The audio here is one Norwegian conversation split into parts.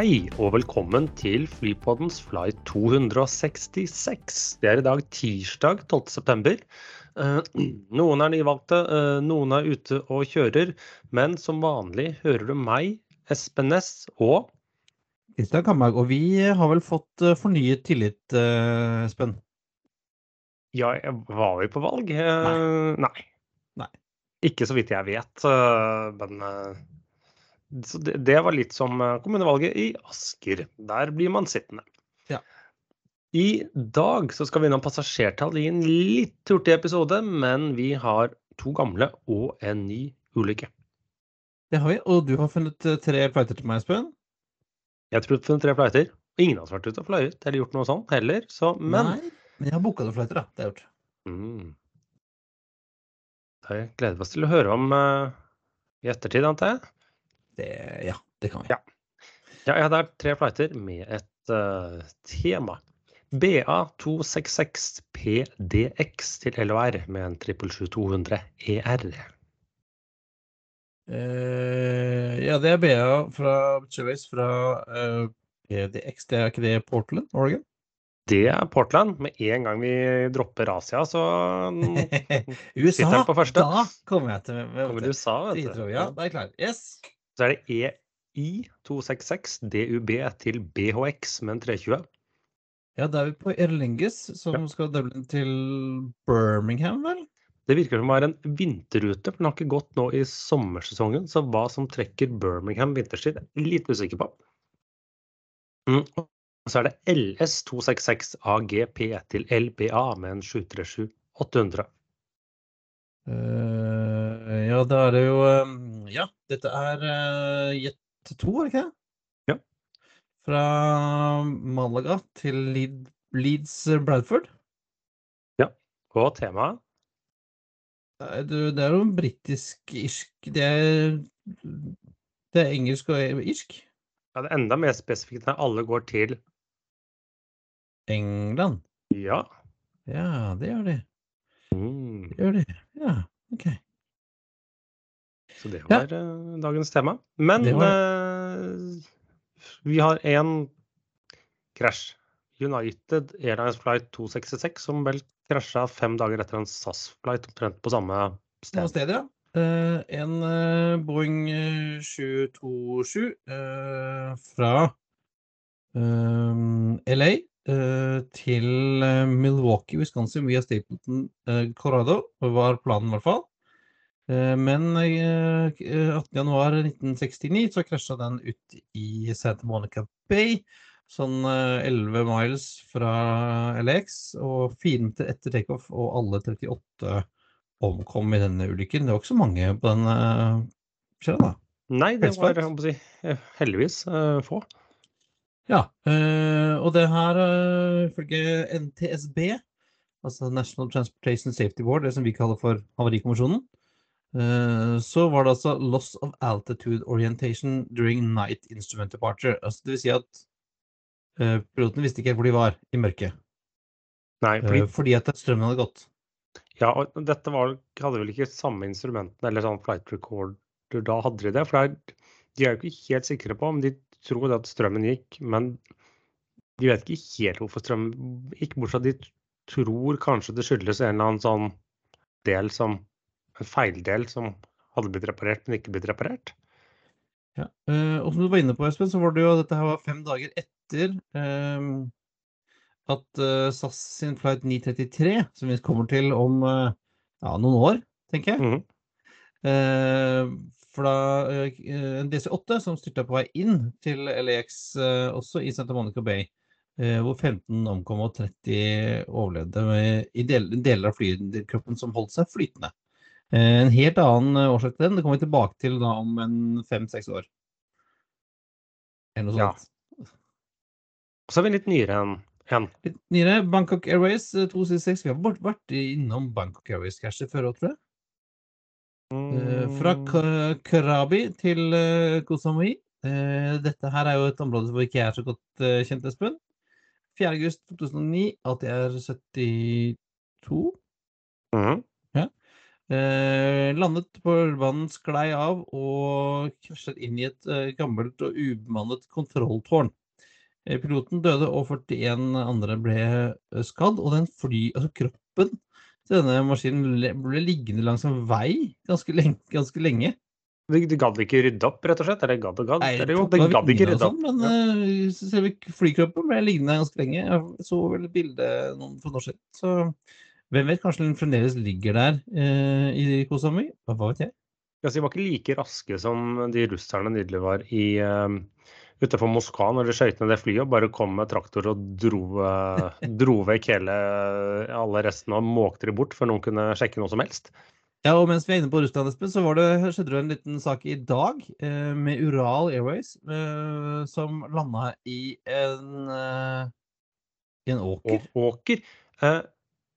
Hei og velkommen til Flypoddens flight 266. Det er i dag tirsdag 12.9. Noen er nyvalgte, eh, noen er ute og kjører. Men som vanlig hører du meg, Espen Næss og Kristian Kamhaug, og vi har vel fått eh, fornyet tillit, eh, Espen? Ja, var vi på valg? Nei. Nei. Nei. Ikke så vidt jeg vet. eh, Men eh, så det, det var litt som eh, kommunevalget i Asker. Der blir man sittende. Ja. I dag så skal vi innom passasjertall i en litt hurtig episode, men vi har to gamle og en ny ulykke. Det har vi, og du har funnet eh, tre flighter til meg, Espen. Jeg tror funnet tre flighter. Ingen har vært ute og fløyet eller gjort noe sånt heller. Så, men Nei, men jeg har booka noen flighter, da. Det har jeg gjort. mm. Da gleder vi oss til å høre om uh, i ettertid, antar jeg. Det, ja, det kan vi. Ja. Ja, jeg hadde tre flighter med et uh, tema. BA266 PDX til LHR med en 777-200 ER. Uh, ja, det er BA fra Cheways fra uh, PDX. Det er ikke det Portland, Oregon? Det er Portland. Med en gang vi dropper Asia, så USA! Sitter den på første? Da kommer jeg til kommer til USA, vet du. Ja, da er jeg klar. Yes! Så er det EI266 DUB til BHX med en 320. Ja, da er vi på Erlinges Lingus, som skal Dublin til Birmingham, vel? Det virker som det er en vinterrute, for den har ikke gått nå i sommersesongen. Så hva som trekker Birmingham vinterstid, er jeg litt usikker på. Mm. Så er det LS266 AGP til LBA med en 737-800. Eh, ja, da er det jo eh, Ja, dette er uh, Jet 2, er det ikke det? Ja. Fra Malaga til Leed, Leeds Bradford. Ja. Og temaet du, det er jo britisk-irsk Det Det er engelsk og irsk. ja, det er enda mer spesifikt når alle går til England. ja. Ja, det gjør de. Mm. Det gjør de. Ja, OK. Så det var ja. dagens tema. Men Det eh, vi har én krasj. United Airlines Flight 266 som vel krasja fem dager etter en SAS-flight omtrent på samme Samme sted. sted, ja. Uh, en uh, Boeing eh, 727 uh, fra eh, LA eh, til eh, Milwaukee, Wisconsin via Stapleton, Corrado, Colorado, var planen i hvert fall. Eh, men eh, 18.1.1969 så krasja den ut i Santa Monica Bay, sånn eh, 11 miles fra LX, og fire minutter etter takeoff, og alle 38 omkom i denne ulykken. Det var ikke så mange på den uh, da. Nei, det var jeg si, eh, heldigvis eh, få. Ja, eh, og det her eh, ifølge NTSB, altså National Transportation Safety Board, det som vi kaller for Havarikommisjonen, eh, så var det altså loss of altitude orientation during night instrument departure. Altså det vil si at pilotene piloten visste ikke hvor de var i mørket, Nei, fordi, fordi at strømmen hadde gått. ja, og dette var, hadde vel ikke samme instrumentene eller sånn flight recorder da hadde de det. For det er, de er jo ikke helt sikre på om de tror at strømmen gikk, men de vet ikke helt hvorfor strømmen gikk, bortsett fra at de tror kanskje det skyldes en eller annen sånn del som en feildel som hadde blitt reparert, men ikke blitt reparert. Ja. eh, og som du var inne på, Espen, så var det jo dette her var fem dager etter eh, at eh, SAS sin flight 933, som vi kommer til om eh, ja, noen år, tenker jeg. mm Eh, for da eh, en DC-8 som styrta på vei inn til LAX, eh, også i Santa Monica Bay, eh, hvor 15 omkom og 30 overlevde med, i deler av flykroppen som holdt seg flytende. Eh, en helt annen eh, årsak til den, det kommer vi tilbake til da om en fem-seks år. Eller noe Ja. sånt. Og så er vi litt nyere enn en. Litt nyere, Bangkok Airways eh, 266. Vi har vært- innom Bangkok Airways-krasjer før òg, tror jeg. Eh, Fra Mm. Krabi til eh, Koh Samui. Eh, Dette her er jo et område hvor ikke jeg er så godt kjent, Espen. 4. august 2009, er 72. Mhm. Eh, landet på ølbanen, sklei av og krasjet inn i et gammelt og ubemannet kontrolltårn. Piloten døde, og 41 andre ble skadd. Og den fly, altså kroppen denne maskinen ble, liggende langs en vei ganske lenge. Ganske lenge. De, gadd ikke rydde opp, rett og slett? Eller gadd og gadd? Nei, Eller jo, det de gadd ikke rydde opp. sånn, Men eh, selve flykroppen ble liggende ganske lenge. Jeg så vel et bilde noen for noen år siden. Så hvem vet, kanskje den fremdeles ligger der eh, i? Hva hva vet jeg? Altså, de var ikke like raske som de russerne nydelig var i uh, utenfor Moskva når de skøyt ned det flyet og bare kom med traktor og dro, dro vekk hele alle restene og måkte de bort før noen kunne sjekke noe som helst. Ja, og mens vi er inne på Russland, Espen, så var det, skjedde det en liten sak i dag eh, med Ural Airways eh, som landa i en, eh, i en åker. Å, åker. Eh,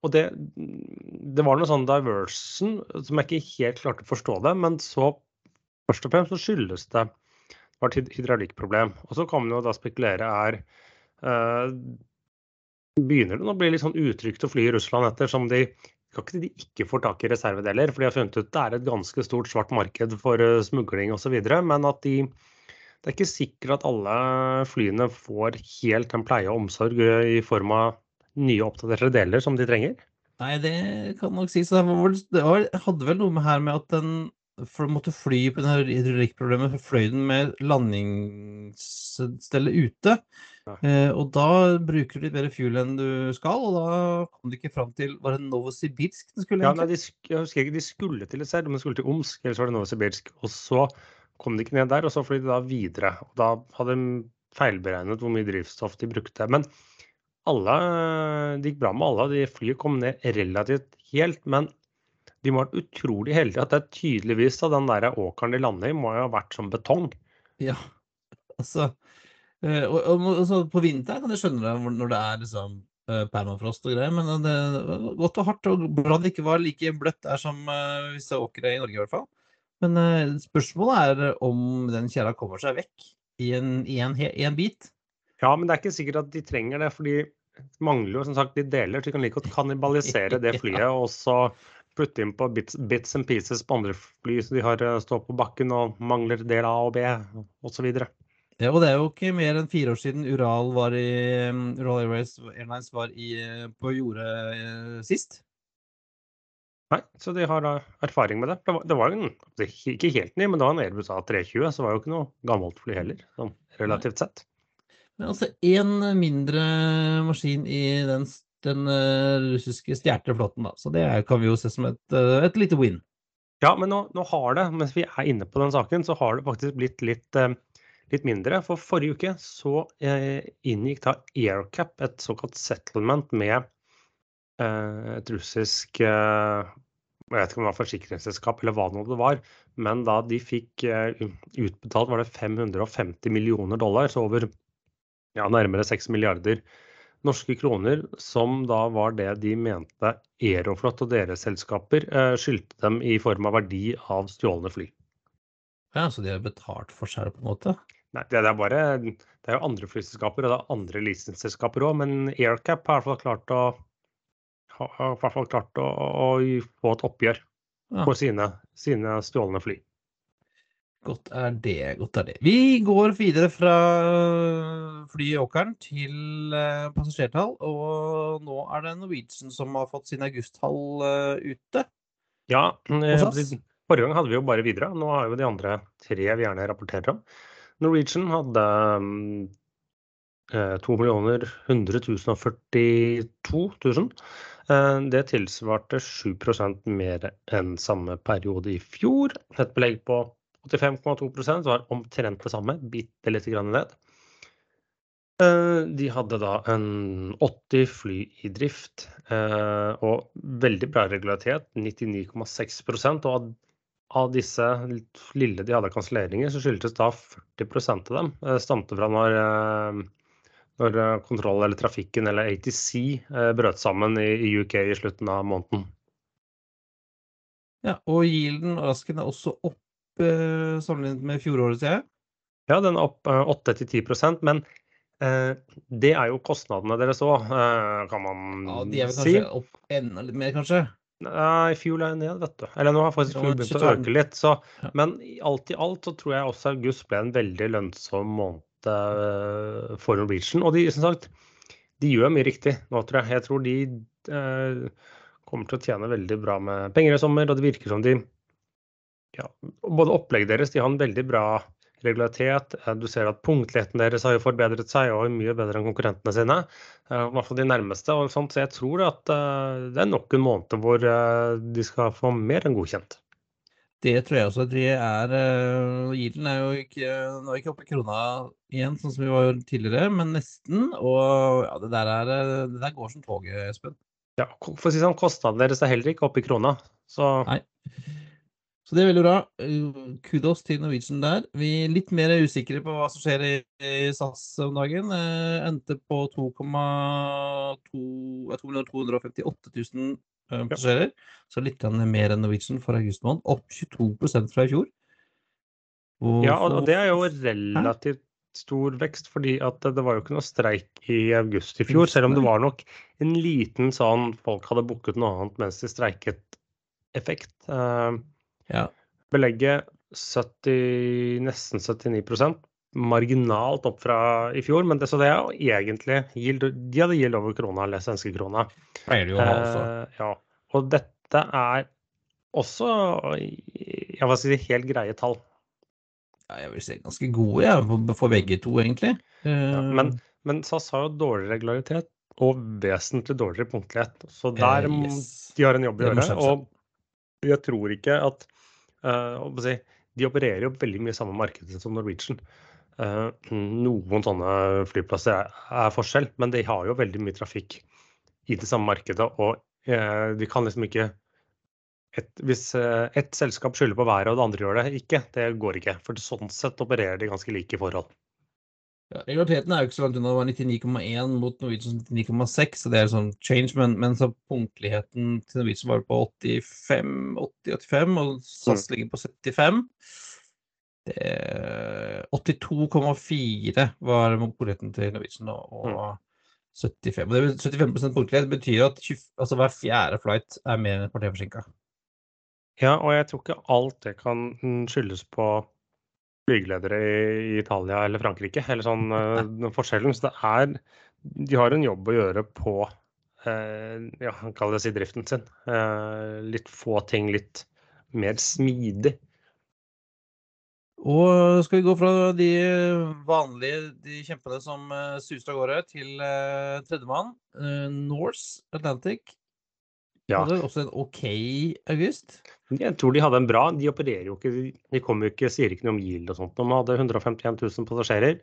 og det, det var noe sånn diversion som jeg ikke helt klarte å forstå det, men så først og fremst så skyldes det var et hydraulikkproblem. Og så kan man jo da spekulere er eh, Begynner det å bli litt sånn utrygt å fly i Russland etter som de kan ikke de ikke får tak i reservedeler, for de har funnet ut det er et ganske stort svart marked for uh, smugling osv. Men at de det er ikke sikkert at alle flyene får helt den pleie og omsorg uh, i form av nye oppdaterte deler som de trenger. Nei, det kan nok sies. Det, det hadde vel noe med her med at den for å måtte fly på det hydraulikkproblemet, fløy den med landingsstellet ute. Eh, og da bruker du litt mer fuel enn du skal, og da kom de ikke fram til Var det Novosibirsk den skulle Ja, nei, egentlig? de, jeg husker ikke, de skulle til et sted, men de skulle til Omsk, eller så var det Novosibirsk. Og så kom de ikke ned der, og så fløy de da videre. Og da hadde de feilberegnet hvor mye drivstoff de brukte. Men alle, det gikk bra med alle, de flyet kom ned relativt helt. Men de må ha vært utrolig heldige at det er tydeligvis at den der åkeren de lander i, må jo ha vært som betong. Ja, altså eh, og, og, og På vinteren kan jeg skjønne det når det er liksom eh, permafrost og greier, men det var godt og hardt. Og bra det ikke var like bløtt der som visse åkre i Norge, i hvert fall. Men eh, spørsmålet er om den kjerra kommer seg vekk i en, i en, i en bit. Ja, men det er ikke sikkert at de trenger det, fordi de mangler jo som sagt de deler. Så de kan like godt kannibalisere det flyet og så putte inn på bits, bits and pieces på andre fly så de har stått på bakken og mangler del A og B osv. Ja, og det er jo ikke mer enn fire år siden Ural, var i, um, Ural Airways Airlines var i, eh, på jordet eh, sist. Nei, så de har da erfaring med det. Det var, det var en, ikke helt ny, men det var en Airbus A320, så det var jo ikke noe gammelt fly heller, sånn relativt sett. Men altså én mindre maskin i den, den eh, russiske stjerteflåten, da. Så det kan vi jo se som et, eh, et lite win. Ja, men nå, nå har det, mens vi er inne på den saken, så har det faktisk blitt litt, eh, litt mindre. For forrige uke så inngikk da AirCap et såkalt settlement med et russisk jeg vet ikke om det var forsikringsselskap eller hva det var, men da de fikk utbetalt var det 550 millioner dollar, så over ja, nærmere 6 milliarder norske kroner, som da var det de mente Aeroflot og deres selskaper eh, skyldte dem i form av verdi av stjålne fly. Ja, Så de har betalt for seg, på en måte? Nei, det, er bare Det er jo andre flyselskaper og det er andre leasingselskaper òg, men AirCap har i hvert fall klart å har har i hvert fall klart å, å få et oppgjør Ja. for sine, sine stjålne fly. Godt er det. godt er det. Vi går videre fra flyåkeren til eh, passasjertall, og nå er det Norwegian som har fått sin augusttall eh, ute. Ja, eh, forrige gang hadde vi jo bare videre. Nå har jo de andre tre vi gjerne rapporterer om. Norwegian hadde mm, eh, 2 100 042 000. Eh, Det tilsvarte 7% mer enn samme periode i fjor. Et belegg på 85,2% var omtrent det samme, bitte lite grann ned. Eh, De hadde da en 80 fly i drift eh, og veldig bra regularitet, 99,6 og av, disse lille de hadde kanselleringer, så skyldtes da 40 av dem eh, stamte fra når, når kontroll eller trafikken eller ATC brøt sammen i UK i slutten av måneden. Ja, og yielden og Asken er også opp eh, sammenlignet med fjoråret, ser jeg. Ja, den er opp eh, 8-10 men eh, det er jo kostnadene deres òg, kan man si. Ja, De er vel si. kanskje opp enda litt mer, kanskje? Nei, fuel er ned, vet du. Eller nå har faktisk fjor begynt å øke litt. Så, Ja. Men alt i alt så tror jeg også august ble en veldig lønnsom måned eh, for Norwegian. Og de, som sagt, de gjør mye riktig nå, tror jeg. Jeg tror de eh, kommer til å tjene veldig bra med penger i sommer, og det virker som de ja, Både opplegget deres, de har en veldig bra regularitet. Eh, Du ser at punktligheten deres har jo forbedret seg og er mye bedre enn konkurrentene sine. Eh, I hvert fall de nærmeste. og sånt, Så jeg tror at eh, det er nok en måned hvor de skal få mer enn godkjent. Det tror jeg også. Det er Yielden er jo ikke, er ikke oppe i krona igjen, sånn som vi var tidligere, men nesten. Og ja, det der, er, det der går som toget, Espen. Ja, for å si sånn, Kostnadene deres er heller ikke oppe i krona. Så Nei. Så det er veldig bra. Uh, Kudos til Norwegian der. Vi er litt mer usikre på hva som skjer i, SAS om dagen. Uh, endte på 2,2 jeg tror det var 258 000 uh, passasjerer. Så litt mer enn Norwegian for august måned. Opp 22% fra i fjor. Og ja, og, det er jo relativt stor vekst, fordi at det var jo ikke noe streik i august i fjor. Selv om det var nok en liten sånn folk hadde booket noe annet mens de streiket effekt. Eh, ja. Belegget 70, nesten 79% marginalt opp fra i fjor, men det, så det er jo egentlig yield, De hadde gild over krona, eller svenske krona. Pleier de å ha også. Eh, ja. Og dette er også jeg vil si, helt greie tall. Ja, jeg vil si ganske gode, ja, for, begge to, egentlig. Ja, Uh, men, men SAS har jo dårlig regularitet og vesentlig dårligere punktlighet. Så der eh, yes. de har en jobb å gjøre. Og jeg tror ikke at De opererer jo veldig mye i samme marked som Norwegian. Eh, noen sånne flyplasser er, forskjell, men de har jo veldig mye trafikk i det samme markedet. Og eh, de kan liksom ikke et, Hvis eh, ett selskap skylder på været og det andre gjør det ikke, det går ikke. For sånn sett opererer de ganske like forhold. Ja, regulariteten er jo ikke så langt unna. Det var 99,1 mot Norwegian 99,6, så det er sånn change. Men, men så punktligheten til Norwegian var på 85-80-85, og SAS ligger på 75. Er 82,4 var punktligheten til Norwegian, og, og 75. Og det, 75% punktlighet betyr at 20, altså hver fjerde flight er mer enn et kvarter forsinka. Ja, og jeg tror ikke alt det kan mm, skyldes på flygeledere i Italia eller Frankrike, eller sånn eh, forskjellen. Så det er De har en jobb å gjøre på eh, ja, kall det si driften sin. Eh, litt få ting litt mer smidig. Og skal vi gå fra de vanlige de kjempene som suser av gårde, til uh, tredjemann. Uh, Norse Atlantic Ja. hadde også en OK august. Jeg tror de hadde en bra De opererer jo ikke De kommer jo ikke, sier ikke noe om yield og sånt. De hadde 151 000 passasjerer.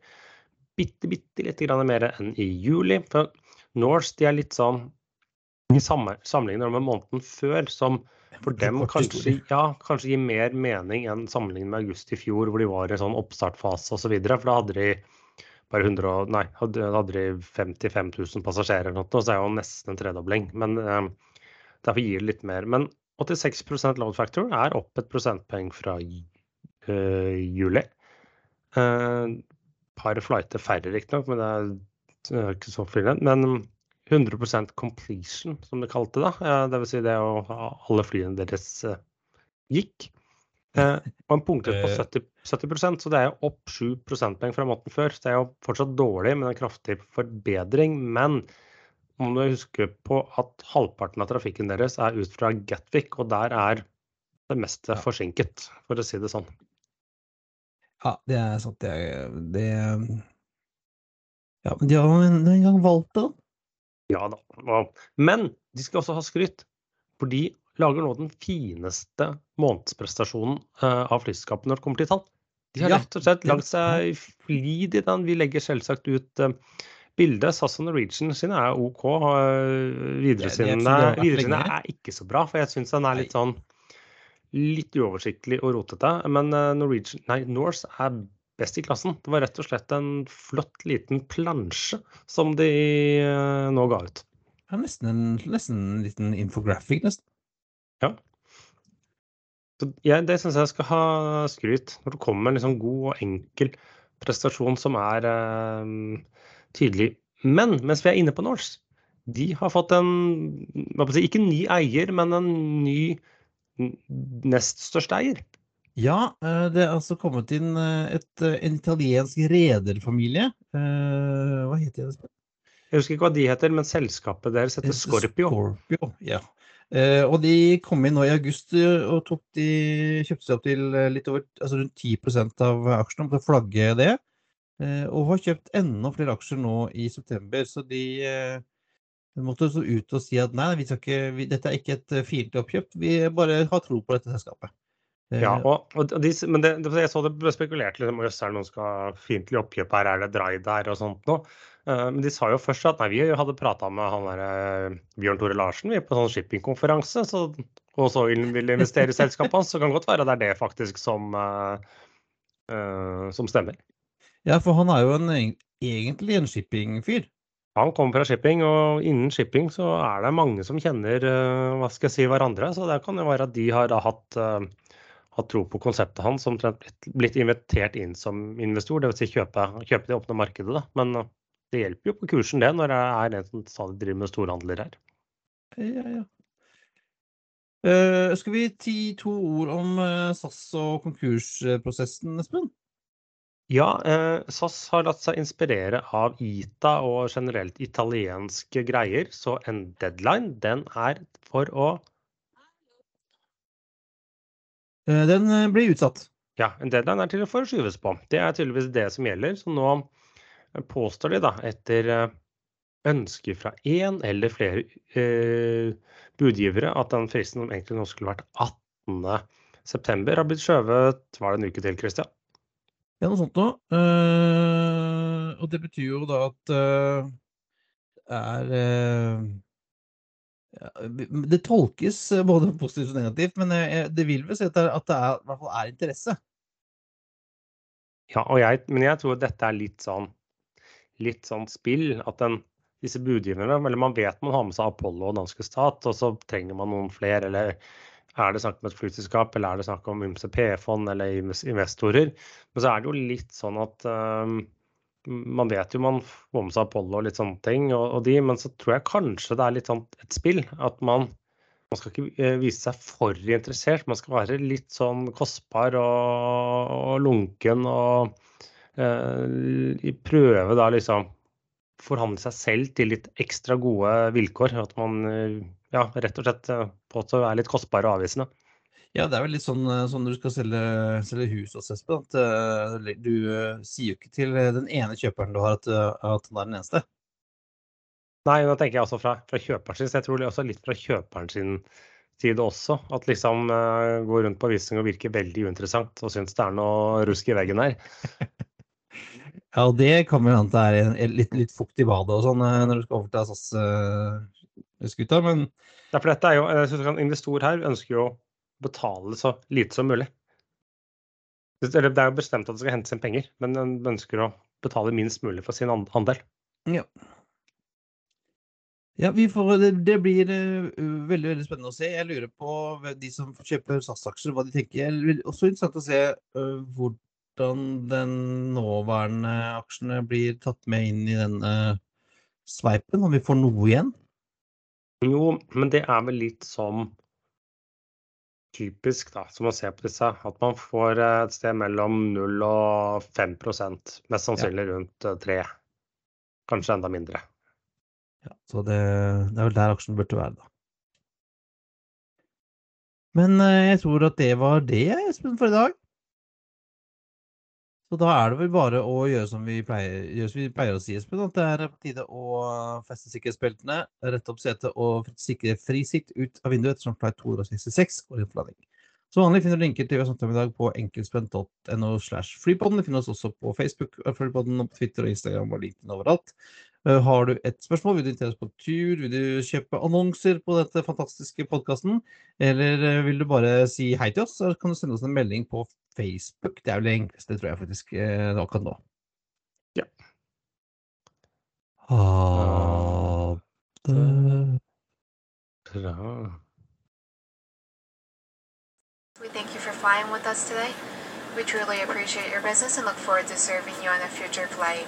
Bitte, bitte litt mer enn i juli. For Norse de er litt sånn i samme- sammenligner med måneden før, som for dem kanskje, ja, kanskje gir mer mening enn sammenlignet med august i fjor, hvor de var i sånn oppstartfase osv. For da hadde de bare 100, nei, hadde, hadde de 55 000 passasjerer, eller noe, så det er jo nesten en tredobling. Men eh, derfor gir det litt mer. Men 86 load factor er opp et prosentpoeng fra uh, juli. Uh, par flighter færre, riktignok, men det er, det ikke så flyende. Men 100% completion, som de kalte det. Uh, det vil si det å alle flyene deres uh, gikk. Uh, og en punktlighet på 70, 70 så det er jo opp 7 prosentpoeng fra måten før. Så det er jo fortsatt dårlig, men en kraftig forbedring. Men man du huske på at halvparten av trafikken deres er ut fra Gatwick, og der er det meste Ja. forsinket, for å si det sånn. Ja, det er sant. Det, er- det Ja, men de har jo en, gang valgt det. Ja da. Men de skal også ha skryt, for de lager nå den fineste månedsprestasjonen eh, av flyselskapet når det kommer til tall. De har rett og slett lagd seg flid i den. Vi legger selvsagt ut uh, bildet. SAS og Norwegian sine er OK. Videre Det- det sine er ikke så bra, for jeg syns den er litt sånn litt uoversiktlig og rotete. Men eh, Norwegian, nei, Norse er best i klassen. Det var rett og slett en flott liten plansje som de eh, nå ga ut. Ja, nesten, en, nesten en liten infographic, nesten. Ja. Så jeg, det syns jeg skal ha skryt. Når det kommer en liksom god og enkel prestasjon som er eh, tydelig. Men mens vi er inne på Norse, de har fått en hva en Ikke ny eier, men en ny nest største eier. Ja, eh, det er altså kommet inn eh, et, eh, en italiensk rederfamilie. Hva heter det? Jeg husker ikke hva de heter, men selskapet deres heter Scorpio. Scorpio, ja. Og de kom inn nå i august og de, kjøpte seg opp til litt over, altså rundt 10% av aksjene, måtte flagge det. Og har kjøpt enda flere aksjer nå i september, så de måtte så ut og si at nei, ikke, vi, dette er ikke et fiendtlig oppkjøp, vi bare har tro på dette selskapet. Ja, eh, og, og de, men det, jeg så det ble spekulert litt om jøss, er det noen skal fiendtlig oppkjøp her, er det dry der og sånt noe. Men de sa jo først at nei, vi hadde prata med han der, Bjørn Tore Larsen vi er på sånn shippingkonferanse, så, og så vil investere i selskapet hans. Så kan godt være det er det faktisk som, som stemmer. Ja, for han er jo en, egentlig en shipping-fyr. Han kommer fra shipping, og innen shipping så er det mange som kjenner hva skal jeg si, hverandre. Så det kan jo være at de har da hatt har tro på konseptet hans, som blitt invitert inn som investor. Dvs. Si kjøpe, kjøpe det åpne markedet. Da. Men uh, det hjelper jo på kursen det, når det er en som stadig driver med storhandler her. Ja, ja. Uh, skal vi ti to ord om SAS og konkursprosessen, Espen? Ja, eh, SAS har latt seg inspirere av ITA og generelt italienske greier. Så en deadline den er for å Eh, den eh, blir utsatt. Ja, en deadline er til å forskyves på. Det er tydeligvis det som gjelder. Så nå påstår de, da, etter ønske fra én eller flere eh, budgivere, at den fristen som egentlig nå skulle vært 18.9, har blitt skjøvet var det en uke til, Christian? Ja, noe sånt noe. Uh, og det betyr jo da at uh, det er uh, det tolkes eh, både positivt og negativt, men eh, det vil vel si at det, er, at det er, i hvert fall er interesse. Ja, jeg, men jeg tror dette er litt sånn, litt sånn spill. At den, disse budgiverne eller Man vet man har med seg Apollo og danske stat, og så trenger man noen flere. Eller er det snakk om et flyselskap, eller er det snakk om ymse P-fond eller investorer? Men så er det jo litt sånn at um, man vet jo man får med seg Apollo og litt sånne ting, og, og, de, men så tror jeg kanskje det er litt sånn et spill. At man, man skal ikke eh, vise seg for interessert. Man skal være litt sånn kostbar og, og lunken og eh, prøve da liksom forhandle seg selv til litt ekstra gode vilkår. At man eh, ja, rett og slett eh, på er litt kostbare og avvisende. Ja, det er vel litt sånn, når sånn når du skal selge, selge hus hos Espen, at uh, du uh, sier jo ikke til den ene kjøperen du har at, at han er den eneste. Nei, da tenker jeg også fra, fra kjøperen sin. Jeg tror det også litt fra kjøperen sin side også. At liksom uh, gå rundt på visning og virke veldig uinteressant og synes det er noe rusk i veggen her. ja, og det kan vel hende det er litt, litt fukt i badet og sånn når du skal over til SAS-skuta, men Ja, for dette er jo, jeg synes En investor her ønsker jo betale så lite som mulig. Det er jo bestemt at det skal hentes inn penger, men en ønsker å betale minst mulig for sin andel. Ja. Ja, får, det, det, blir uh, veldig veldig spennende å se. Jeg lurer på de som kjøper SAS-aksjer, hva de tenker. Det blir også interessant å se uh, hvordan den nåværende aksjene blir tatt med inn i denne sveipen, om vi får noe igjen. Jo, men det er vel litt som typisk, da, som man ser på disse, at man får eh, et sted mellom 0 og 5 Mest sannsynlig ja. rundt 3 eh, Kanskje enda mindre. Ja, Så det, det er vel der aksjen burde være, da. Men eh, jeg tror at det var det, Espen, for i dag. Så da er det vel bare å gjøre som vi pleier, som vi pleier å si, Espen. At det er på tide å feste sikkerhetsbeltene, rette opp setet og sikre frisikt ut av vinduet ettersom flight 266 går inn for landing. Som vanlig finner du linker til vi har snakket om i dag på enkeltspent.no slash flypodden. Du finner oss også på Facebook, flypodden, og på Twitter og Instagram og LinkedIn overalt. Eh, har du et spørsmål, vil du invitere oss på tur, vil du kjøpe annonser på dette fantastiske podkasten, eller eh, vil du bare si hei til oss, så kan du sende oss en melding på Facebook. Det er vel det enkleste, tror jeg faktisk, eh, akkurat nå. Ja. Ha det bra. We thank you for flying with us today. We truly appreciate your business and look forward to serving you on a future flight.